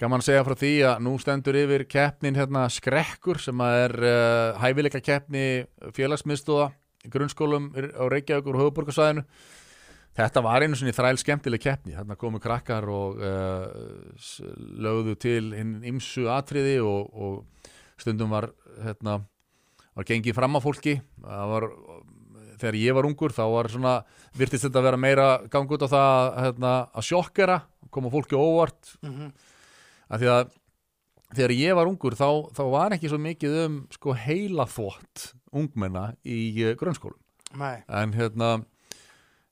gaman að segja frá því að nú stendur yfir keppnin hérna skrekkur sem að er uh, hæfileika keppni félagsmiðstóða í grunnskólum á Reykjavík og höfuborgarsvæðinu Þetta var einu svona þræl skemmtileg keppni, þarna komu krakkar og uh, lögðu til ymsu atriði og, og stundum var, hérna, var gengið fram á fólki, var, þegar ég var ungur þá var svona, virtist þetta að vera meira gang út á það hérna, að sjokkera, koma fólki óvart, mm -hmm. Að því að þegar ég var ungur þá, þá var ekki svo mikið um sko heila þvott ungmenna í uh, grunnskólum, Nei. en hérna,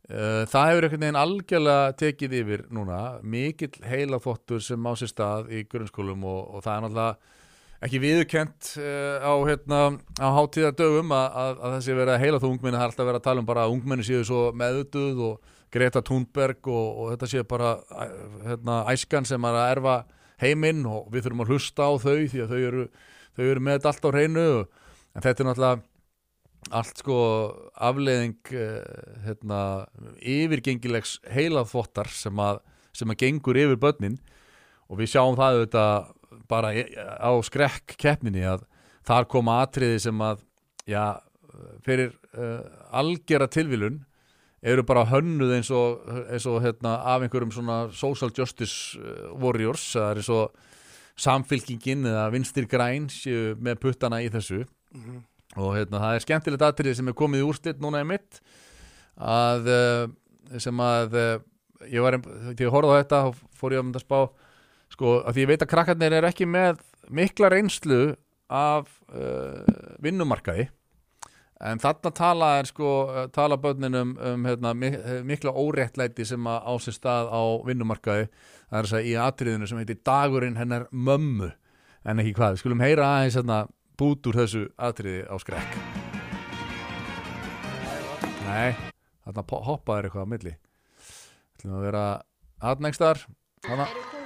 Uh, það hefur einhvern veginn algjörlega tekið yfir núna, mikill heila þvottur sem á sér stað í grunnskólum og, og það er náttúrulega ekki viðkent uh, á, hérna, á hátíðardögum að, að, að þessi verið að heila þú ungmenni, það er alltaf verið að tala um bara að ungmenni séu svo meðutuð og Greta Thunberg og, og þetta séu bara hérna, æskan sem er að erfa heiminn og við þurfum að hlusta á þau því að þau eru, þau eru með þetta allt á hreinu. En þetta er náttúrulega allt sko afleiðing uh, hérna, yfirgengilegs heilaþvottar sem að, sem að gengur yfir börnin. Og við sjáum það auðvitað bara á skrekk keppninni að þar koma atriði sem að já, fyrir uh, algjara tilvilun eru bara hönnuð eins og, eins og hérna, af einhverjum svona social justice warriors það er eins og samfylkingin eða vinstir græn séu með puttana í þessu. Mm -hmm og hérna, það er skemmtilegt aðtrið sem er komið í úrslitt núna í mitt að sem að ég var, þegar ég horfði á þetta fór ég að mynda að spá sko, að því ég veit að krakkarnir er ekki með mikla reynslu af uh, vinnumarkaði en þarna tala er sko tala börninum um hérna, mikla óréttlæti sem að á sér stað á vinnumarkaði, það er þess að í atriðinu sem heitir dagurinn hennar mömmu. En ekki hvað, við skulum heyra aðeins hérna bút úr þessu atriði á skrekk. Nei, þarna hoppaður eitthvað á milli. Ætlum að vera aðnengstar Þannig að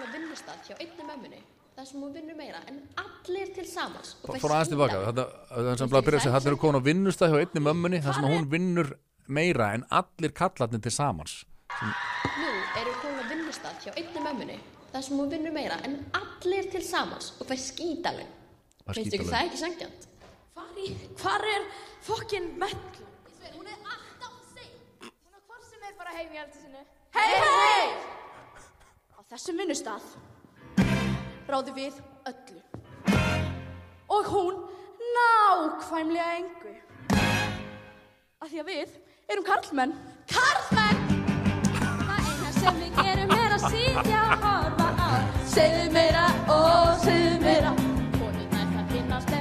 þar sem hún vinnur meira en allir til samans Fór aðeins tilbaka, þannig að vinnustad hjá einni mömmunni þar sem hún vinnur meira en allir kallarnir til samans. Nú eru komin að vinnustad hjá einni mömmunni þar sem hún vinnur meira en allir til samans og fær skítalinn Finnst ekki það ekki sangjant? Hvar er fokkin metl? Hún er alltaf seg Hún er hvort sem er bara heim í eldi sinni Hei hei! Á þessum vinnustad ráði við öllu. Og hún nákvæmlega engu. Af því að við erum karlmenn. Karlmenn! Það eina sem við gerum er að sitja og horfa á. Segðu meira og segðu meira.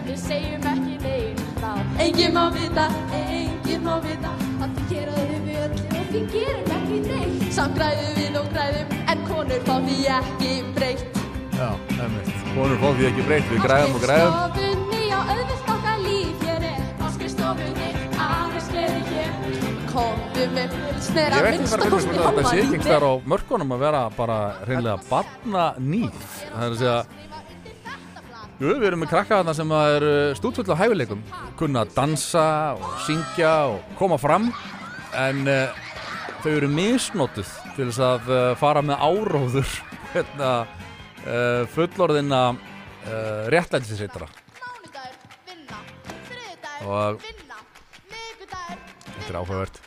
Við segjum ekki neina frá. Engin má vita, engin má vita. Að þið geraðu við öllu og þið gerum ekki neitt. Samt græðum við og græðum en konur fá því ekki breytt Já, emitt, konur fá því ekki breytt, við græðum og græðum. Á skrifstofunni, á auðvilt okkar líf hér er. Á skrifstofunni, aðeins gleði hér. Komdu með snera Ég veit ekki hvernig þetta sé ekki einhver á mörkunum að vera bara reynlega barna nýtt Það er að segja Jú, við erum með krakka þarna sem er stútfull á hæfileikum. Kunna að dansa og syngja og koma fram en uh, þau eru misnótuð til þess að uh, fara með áróður hérna, uh, fullorðina réttlætisreitara og þetta er áhugavert.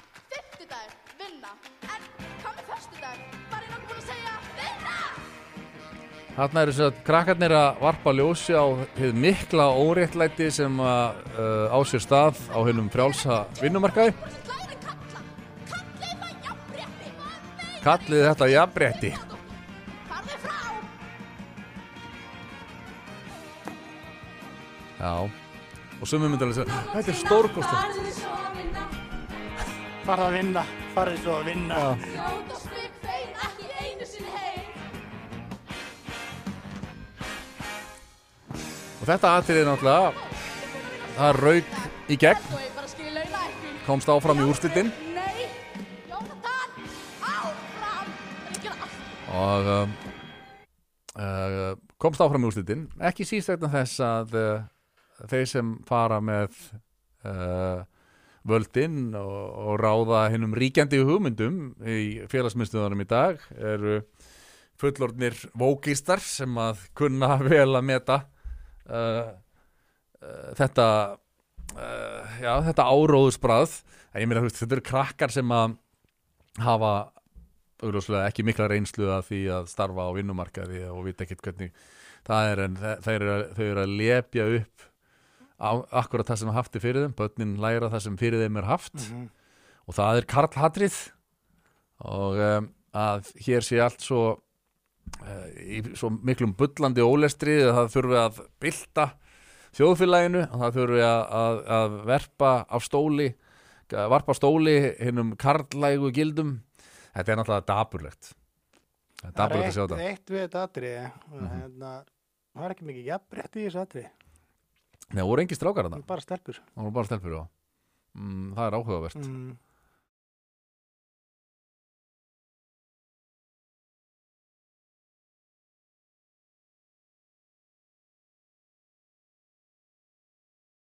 Þarna eru þess að krakkarnir að varpa ljósi á hefð mikla óréttlæti sem að, uh, á sér stað á hennum frjálsa vinnumarkaði. Kallið þetta jafnbretti. Og sumum myndi alveg segja, þetta er stórkostlegt. Farða að vinna, farði svo að vinna. Já. Og þetta aðtrið náttúrulega, það raug í gegn, komst áfram í úrstildin og uh, uh, komst áfram í úrstildin, ekki síst vegna þess að uh, þeir sem fara með völdin og, og ráða hinnum ríkjandi hugmyndum í félagsmyndstöðunum í dag eru fullorðnir vókistar sem að kunna vel að meta uh, uh, þetta uh, já, þetta áróðusbrað ég meina, þetta eru krakkar sem að hafa ekki mikla reynslu að því að starfa á vinnumarkaði og vita ekkert hvernig það er en þe- þeir eru, að- eru að lepja upp akkurat það sem er haft í fyrir þeim börnin læra það sem fyrir þeim er haft. Mhm. og það er Karl Hatrið og um, að hér sé allt svo uh, í svo miklum bullandi ólestri að það þurfi að bylta þjóðfélaginu og það þurfi að, að, að verpa á stóli að varpa á stóli hinnum karlægu gildum. Þetta er náttúrulega daburlegt það er Það er daburlegt að sjá eitt, þetta. eitt við þetta atriði og hérna, það er ekki mikið jafnrétt í þessu atriði Nei, það voru engi strákar er bara stelpur. Það voru bara stelpur á mm, það er áhugavert. Mm.